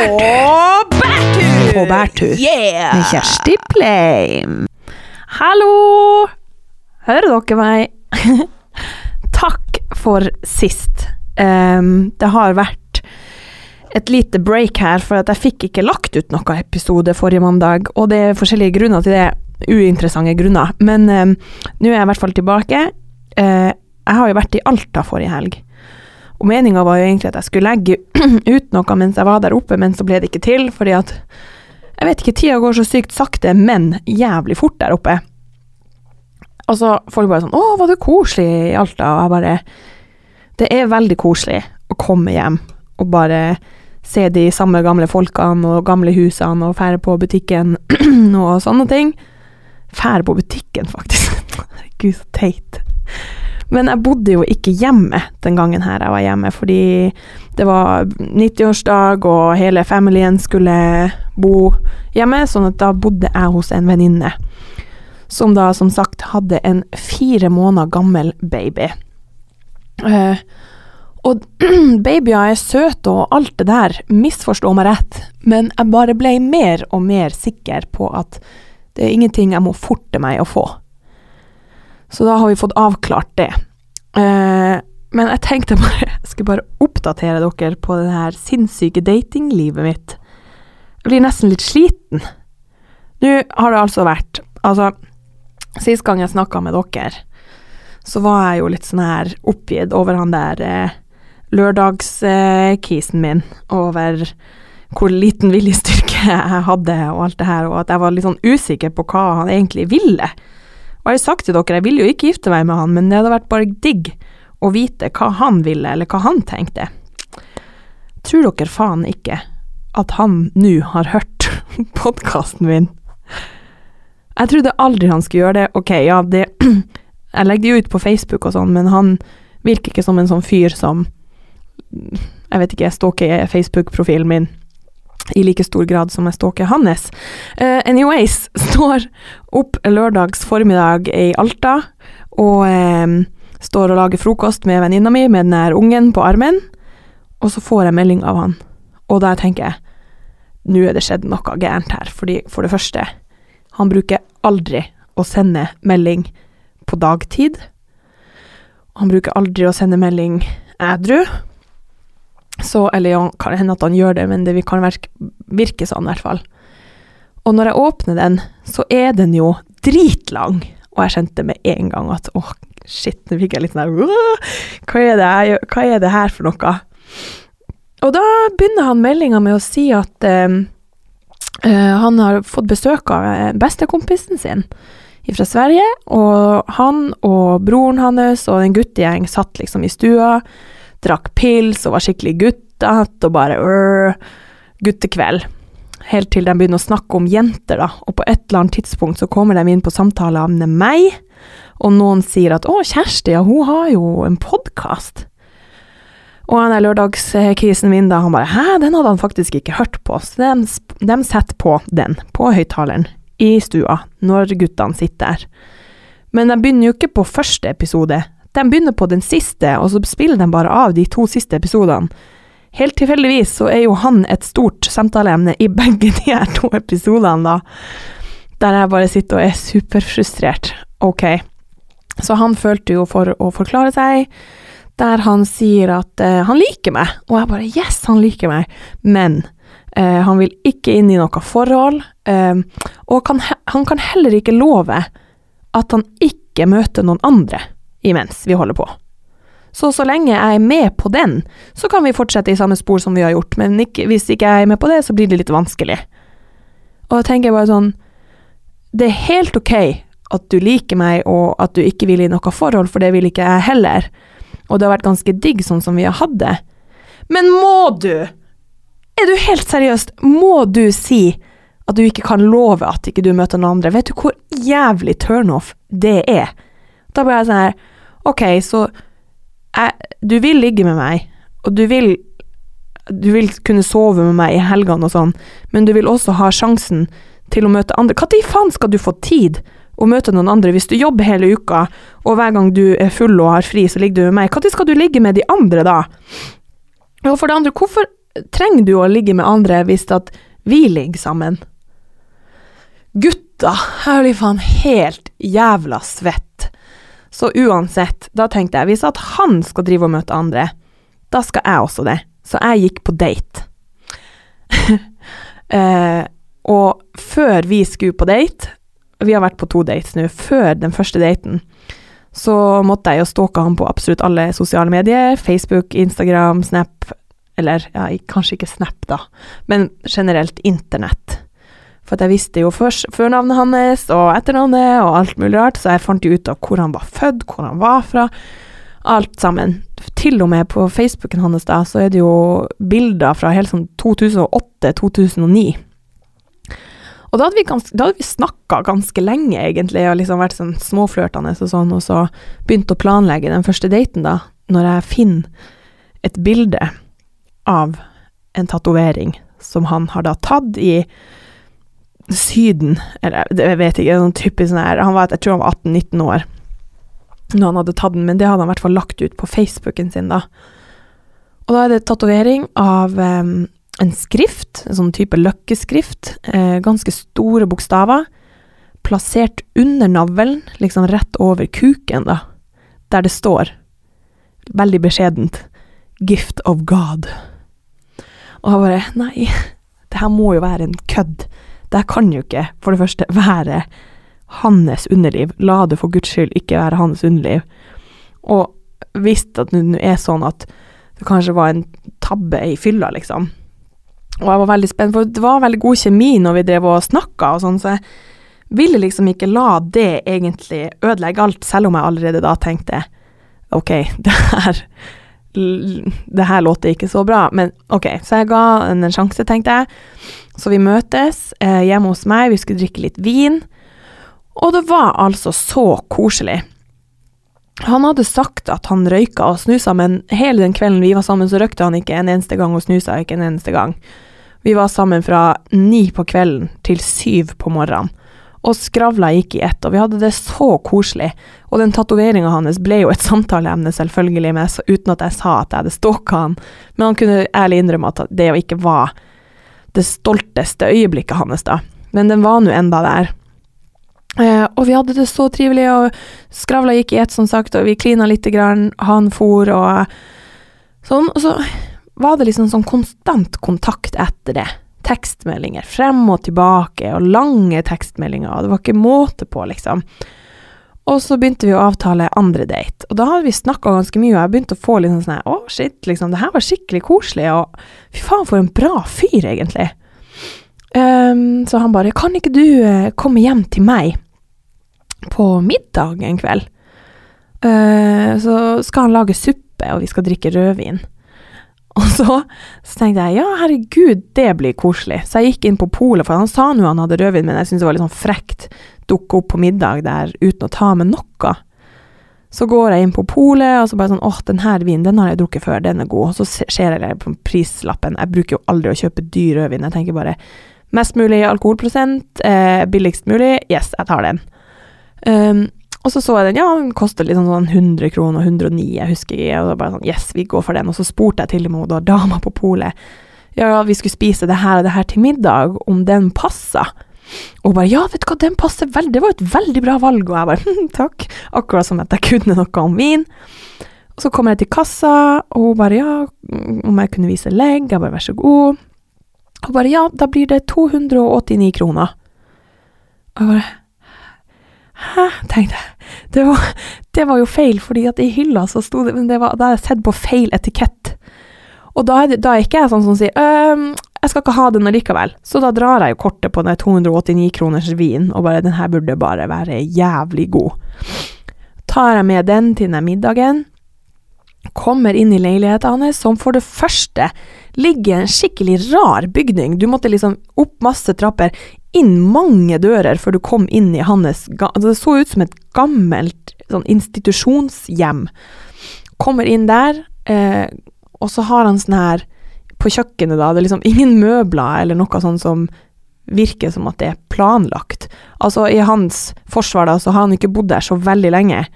bærtur! På bærtur. Yeah! Med Kjersti Pleim. Hallo! Hører dere meg? Takk for sist. Um, det har vært et lite break her, for at jeg fikk ikke lagt ut noen episode forrige mandag, og det er forskjellige grunner til det. Uinteressante grunner. Men um, nå er jeg i hvert fall tilbake. Uh, jeg har jo vært i Alta forrige helg. Og meninga var jo egentlig at jeg skulle legge ut noe mens jeg var der oppe, men så ble det ikke til, fordi at Jeg vet ikke, tida går så sykt sakte, men jævlig fort der oppe. Og så folk bare sånn 'Å, var det koselig i Alta?' Og jeg bare Det er veldig koselig å komme hjem og bare se de samme gamle folkene og gamle husene og fære på butikken og sånne ting. Fære på butikken, faktisk. Herregud, så teit. Men jeg bodde jo ikke hjemme den gangen her jeg var hjemme, fordi det var 90-årsdag, og hele familien skulle bo hjemme, sånn at da bodde jeg hos en venninne. Som da som sagt hadde en fire måneder gammel baby. Eh, og babyer er søte og alt det der, misforstå meg rett, men jeg bare ble mer og mer sikker på at det er ingenting jeg må forte meg å få. Så da har vi fått avklart det. Eh, men jeg tenkte bare Jeg skulle bare oppdatere dere på det her sinnssyke datinglivet mitt. Jeg blir nesten litt sliten. Nå har det altså vært Altså, sist gang jeg snakka med dere, så var jeg jo litt sånn her oppgitt over han der eh, lørdagskisen min. Over hvor liten viljestyrke jeg hadde og alt det her, og at jeg var litt sånn usikker på hva han egentlig ville. Og jeg har sagt til dere, jeg ville jo ikke gifte meg med han, men det hadde vært bare digg å vite hva han ville, eller hva han tenkte. Tror dere faen ikke at han nå har hørt podkasten min? Jeg trodde aldri han skulle gjøre det. Ok, ja, det Jeg legger det jo ut på Facebook og sånn, men han virker ikke som en sånn fyr som Jeg vet ikke, jeg stalker Facebook-profilen min i like stor grad som jeg stalker hans. Uh, anyways, står opp lørdags formiddag i Alta og um, står og lager frokost med venninna mi med den der ungen på armen, og så får jeg melding av han. Og da tenker jeg nå er det skjedd noe gærent her, fordi for det første, han bruker aldri å sende melding på dagtid. Han bruker aldri å sende melding ædru. Så, eller ja, kan hende at han gjør det, men det kan virke, sånn i hvert fall. Og når jeg åpner den, så er den jo dritlang. Og jeg skjønte med en gang at åh, shit, nå fikk jeg litt sånn hva, hva er det her for noe? Og da begynner han meldinga med å si at eh, eh, han har fått besøk av bestekompisen sin fra Sverige, og han og broren hans og en guttegjeng satt liksom i stua drakk pils og var skikkelig guttete og bare øh, guttekveld. Helt til de begynner å snakke om jenter, da, og på et eller annet tidspunkt så kommer de inn på samtaleemnet meg, og noen sier at 'Å, Kjersti, ja, hun har jo en podkast'. Og han der lørdagskisen min, da, han bare 'Hæ, den hadde han faktisk ikke hørt på', så de, de setter på den, på høyttaleren, i stua, når guttene sitter der. Men de begynner jo ikke på første episode, de begynner på den siste, og så spiller de bare av de to siste episodene. Helt tilfeldigvis så er jo han et stort samtaleemne i begge de her to episodene, da. Der jeg bare sitter og er superfrustrert. Ok. Så han følte jo for å forklare seg, der han sier at uh, han liker meg. Og jeg bare yes, han liker meg, men uh, han vil ikke inn i noe forhold. Uh, og kan, han kan heller ikke love at han ikke møter noen andre imens vi holder på. Så så lenge jeg er med på den, så kan vi fortsette i samme spor som vi har gjort, men ikke, hvis ikke jeg er med på det, så blir det litt vanskelig. Og da tenker jeg bare sånn Det er helt ok at du liker meg, og at du ikke vil i noe forhold, for det vil ikke jeg heller. Og det har vært ganske digg sånn som vi har hatt det. Men må du? Er du helt seriøst? Må du si at du ikke kan love at ikke du møter noen andre? Vet du hvor jævlig turnoff det er? Da blir jeg sånn her Ok, så jeg, du vil ligge med meg, og du vil du vil kunne sove med meg i helgene og sånn, men du vil også ha sjansen til å møte andre. Når faen skal du få tid å møte noen andre hvis du jobber hele uka, og hver gang du er full og har fri, så ligger du med meg? Når skal du ligge med de andre da? Og for det andre, hvorfor trenger du å ligge med andre hvis at vi ligger sammen? Gutta, jeg blir faen helt jævla svett. Så uansett, da tenkte jeg, hvis at han skal drive og møte andre, da skal jeg også det. Så jeg gikk på date. eh, og før vi skulle på date, vi har vært på to dates nå, før den første daten, så måtte jeg jo stalke han på absolutt alle sosiale medier. Facebook, Instagram, Snap, eller ja, kanskje ikke Snap, da, men generelt internett. For jeg visste jo først førnavnet hans og etternavnet og alt mulig rart, så jeg fant jo ut av hvor han var født, hvor han var fra. Alt sammen. Til og med på Facebooken hans da, så er det jo bilder fra helt sånn 2008-2009. Og da hadde vi, gans, vi snakka ganske lenge, egentlig, og liksom vært sånn småflørtende og sånn, og så begynt å planlegge den første daten, da, når jeg finner et bilde av en tatovering som han har da tatt i Syden, eller jeg vet ikke, noen typisk sånn her Han var, jeg tror han var 18-19 år når han hadde tatt den, men det hadde han i hvert fall lagt ut på Facebooken sin, da. Og da er det tatovering av um, en skrift, en sånn type løkkeskrift, eh, ganske store bokstaver, plassert under navlen, liksom rett over kuken, da, der det står, veldig beskjedent, 'Gift of God'. Og jeg bare Nei, det her må jo være en kødd. Det kan jo ikke, for det første, være hans underliv. La det for guds skyld ikke være hans underliv. Og hvis det nå er sånn at det kanskje var en tabbe i fylla, liksom. Og jeg var veldig spent, for det var veldig god kjemi når vi drev og snakka og sånn, så jeg ville liksom ikke la det egentlig ødelegge alt, selv om jeg allerede da tenkte ok, det her det her låter ikke så bra, men ok, så jeg ga henne en sjanse, tenkte jeg. Så vi møtes eh, hjemme hos meg, vi skulle drikke litt vin, og det var altså så koselig. Han hadde sagt at han røyka og snusa, men hele den kvelden vi var sammen, så røykte han ikke en eneste gang og snusa ikke en eneste gang. Vi var sammen fra ni på kvelden til syv på morgenen og skravla gikk i ett, og vi hadde det så koselig. Og den tatoveringa hans ble jo et samtaleemne, selvfølgelig, med, uten at jeg sa at jeg hadde stalka han, men han kunne ærlig innrømme at det jo ikke var det stolteste øyeblikket hans, da. Men den var nå enda der. Eh, og vi hadde det så trivelig, og skravla gikk i ett, som sagt, og vi klina lite grann, han for og sånn, og så var det liksom sånn konstant kontakt etter det tekstmeldinger frem og tilbake, og lange tekstmeldinger, og det var ikke måte på, liksom. Og så begynte vi å avtale andre date, og da hadde vi snakka ganske mye, og jeg begynte å få litt sånn å, shit, liksom, det her var skikkelig koselig, og fy faen, for en bra fyr, egentlig. Um, så han bare, kan ikke du uh, komme hjem til meg på middag en kveld? Uh, så skal han lage suppe, og vi skal drikke rødvin. Og så, så, tenkte jeg ja, herregud, det blir koselig. Så jeg gikk inn på polet, for han sa nå han hadde rødvin, men jeg syntes det var litt sånn frekt dukke opp på middag der uten å ta med noe. Så går jeg inn på polet, og så bare sånn åh, den her vinen, den har jeg drukket før, den er god. Og så ser jeg på prislappen, jeg bruker jo aldri å kjøpe dyr rødvin, jeg tenker bare mest mulig alkoholprosent, eh, billigst mulig, yes, jeg tar den. Um, og så så jeg den, ja, den koster liksom sånn 100 kroner, 109, jeg husker ikke, og da bare sånn, yes, vi går for den. Og så spurte jeg til og med dama på polet, ja, vi skulle spise det her og det her til middag, om den passa. Og hun bare, ja, vet du hva, den passer veldig, det var et veldig bra valg, og jeg bare, hm, takk, akkurat som at jeg kunne noe om vin. Og så kommer jeg til kassa, og hun bare, ja, om jeg kunne vise legg, jeg bare, vær så god. Hun bare, ja, da blir det 289 kroner. Og jeg bare, Hæ, tenkte jeg. Det var, det var, jo feil, fordi at i hylla så sto det Men det var, da har jeg sett på feil etikett. Og da er, det, da er ikke jeg sånn som sier jeg skal ikke ha den allikevel. Så da drar jeg jo kortet på den 289 kroners vin, og bare den her burde bare være jævlig god. Tar jeg med den til den middagen, kommer inn i leiligheten hans, som for det første ligger i en skikkelig rar bygning. Du måtte liksom opp masse trapper, inn mange dører før du kom inn i hans altså Det så ut som et gammelt sånn institusjonshjem. Kommer inn der, eh, og så har han sånn her På kjøkkenet, da, det er liksom ingen møbler eller noe sånn som virker som at det er planlagt. Altså, i hans forsvar, da, så har han ikke bodd der så veldig lenge.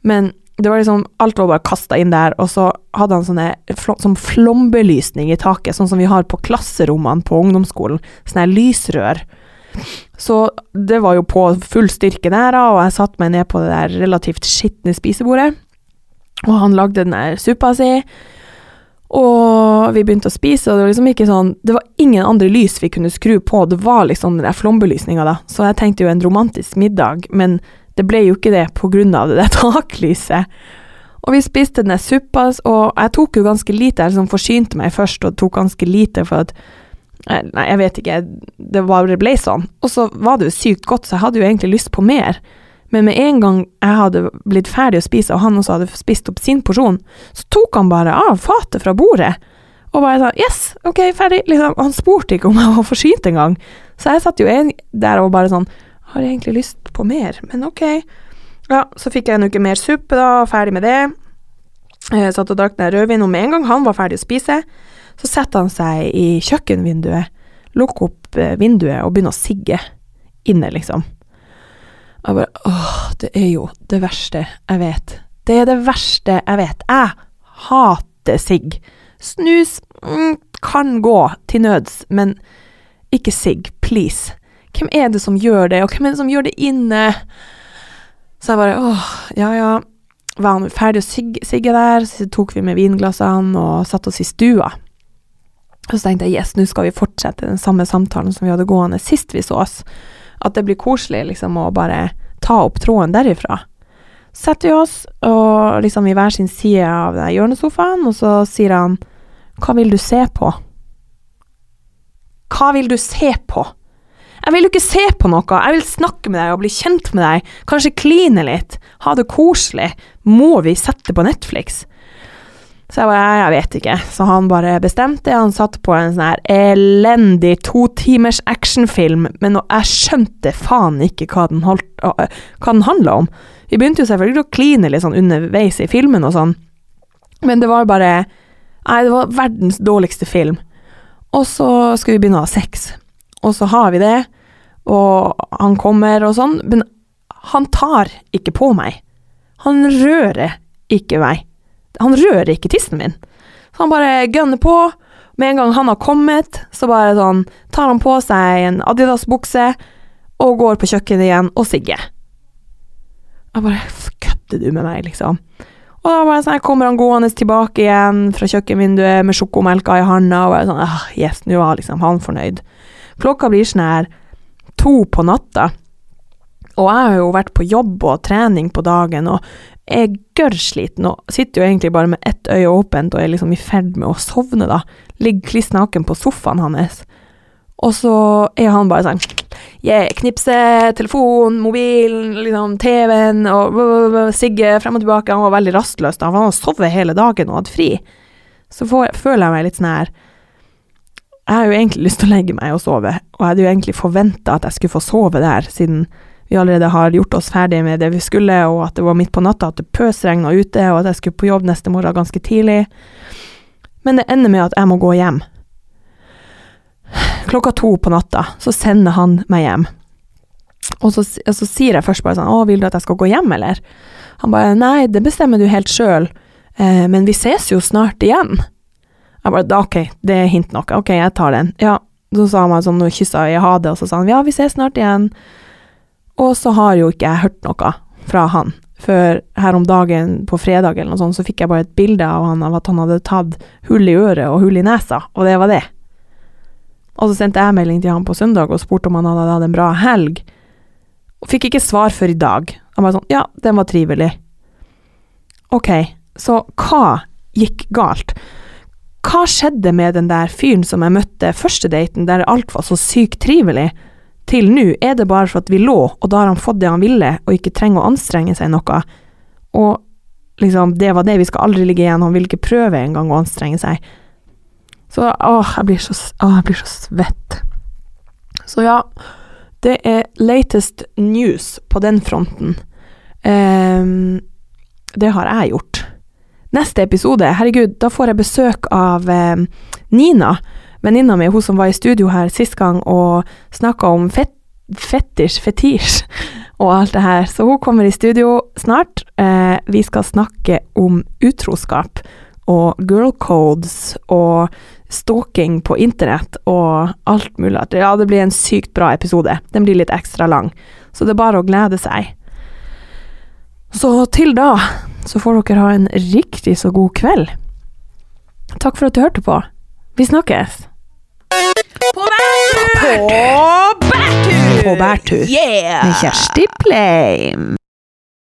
Men det var liksom, Alt var bare kasta inn der, og så hadde han sånne sånn flombelysning i taket, sånn som vi har på klasserommene på ungdomsskolen. Sånne lysrør. Så det var jo på full styrke der, og jeg satte meg ned på det der relativt skitne spisebordet. Og han lagde den der suppa si. Og vi begynte å spise, og det var liksom ikke sånn Det var ingen andre lys vi kunne skru på, det var liksom den der flombelysninga, da. Så jeg tenkte jo en romantisk middag, men det ble jo ikke det av det taklyset. Og vi spiste den suppa, og jeg tok jo ganske lite. Jeg liksom forsynte meg først og tok ganske lite for at Nei, jeg vet ikke, det bare ble sånn. Og så var det jo sykt godt, så jeg hadde jo egentlig lyst på mer. Men med en gang jeg hadde blitt ferdig å spise, og han også hadde spist opp sin porsjon, så tok han bare av fatet fra bordet. Og bare sa Yes, ok, ferdig. Liksom, han spurte ikke om jeg var forsynt engang. Så jeg satt jo der og bare sånn Har jeg egentlig lyst på mer? Men ok. Ja, så fikk jeg en uke mer suppe, da, ferdig med det. Jeg satt og drakk den rødvin, og med en gang han var ferdig å spise, så setter han seg i kjøkkenvinduet, lukker opp eh, vinduet og begynner å sigge inne, liksom. Jeg bare Åh, det er jo det verste jeg vet. Det er det verste jeg vet. Jeg hater sigg. Snus mm, kan gå til nøds, men ikke sigg, please. Hvem er det som gjør det, og hvem er det som gjør det inne? Så jeg bare åh, ja ja. Var han ferdig å sigge, der, så tok vi med vinglassene og satte oss i stua. Og så tenkte jeg yes, nå skal vi fortsette den samme samtalen som vi hadde gående sist vi så oss at det blir koselig liksom å bare ta opp tråden derifra. Setter vi oss og liksom i hver sin side av hjørnesofaen, og så sier han Hva vil du se på? Hva vil du se på? Jeg vil jo ikke se på noe, jeg vil snakke med deg og bli kjent med deg, kanskje kline litt, ha det koselig. Må vi sette på Netflix? Så jeg bare, jeg vet ikke. Så han bare bestemte. Han satt på en sånn her elendig to timers actionfilm, men jeg skjønte faen ikke hva den, holdt, hva den handla om. Vi begynte jo selvfølgelig å kline litt sånn underveis i filmen og sånn, men det var bare Nei, det var verdens dårligste film. Og så skulle vi begynne å ha sex, og så har vi det, og han kommer og sånn, men han tar ikke på meg. Han rører ikke meg. Han rører ikke tissen min. Så han bare gønner på. Med en gang han har kommet, så bare sånn tar han på seg en Adidas-bukse og går på kjøkkenet igjen og sigger. Jeg bare Kødder du med meg, liksom? Og da bare sånn, kommer han gående tilbake igjen fra kjøkkenvinduet med sjokomelka i handa, og jeg sånn ah, Yes, nå var liksom han fornøyd. Klokka blir sånn her to på natta, og jeg har jo vært på jobb og trening på dagen, og er gørrsliten og sitter jo egentlig bare med ett øye åpent og er liksom i ferd med å sovne, da. Ligger kliss naken på sofaen hans. Og så er han bare sånn yeah, knipse, telefon, mobilen, liksom TV-en og sigge frem og tilbake. Han var veldig rastløs da, han har sovet hele dagen og hatt fri. Så får, føler jeg meg litt sånn her Jeg har jo egentlig lyst til å legge meg og sove, og jeg hadde jo egentlig forventa at jeg skulle få sove der, siden vi allerede har gjort oss ferdig med det vi skulle, og at det var midt på natta, at det pøsregna ute, og at jeg skulle på jobb neste morgen ganske tidlig. Men det ender med at jeg må gå hjem. Klokka to på natta så sender han meg hjem. Og så, og så sier jeg først bare sånn 'Å, vil du at jeg skal gå hjem, eller?' Han bare 'Nei, det bestemmer du helt sjøl, eh, men vi ses jo snart igjen'. Jeg bare 'Ok, det er hint nok. Ok, jeg tar den'. Ja. Så sa han meg sånn, og kyssa i ha det, og så sa han 'Ja, vi ses snart igjen'. Og så har jo ikke jeg hørt noe fra han. For her om dagen, på fredag eller noe sånt, så fikk jeg bare et bilde av han av at han hadde tatt hull i øret og hull i nesa, og det var det. Og så sendte jeg melding til han på søndag og spurte om han hadde hatt en bra helg. Og fikk ikke svar før i dag. Han bare sånn Ja, den var trivelig. Ok, så hva gikk galt? Hva skjedde med den der fyren som jeg møtte første daten, der alt var så sykt trivelig? til nå, er det bare for at vi lå, og da har han fått det han ville, og ikke trenger å anstrenge seg noe. Og liksom, det var det, vi skal aldri ligge igjen, han vil ikke prøve engang å anstrenge seg. Så åh, jeg blir så, åh, jeg blir så svett. Så ja, det er latest news på den fronten. Um, det har jeg gjort. Neste episode, herregud, da får jeg besøk av eh, Nina venninna mi, hun som var i studio her sist gang og snakka om fet, fetisj, fetisj, og alt det her. Så hun kommer i studio snart. Eh, vi skal snakke om utroskap og girl codes og stalking på internett og alt mulig. Ja, det blir en sykt bra episode. Den blir litt ekstra lang, så det er bare å glede seg. Så til da så får dere ha en riktig så god kveld. Takk for at du hørte på. Vi snakkes. På bærtur! På bærtur! Yeah! Med Kjersti Pleim.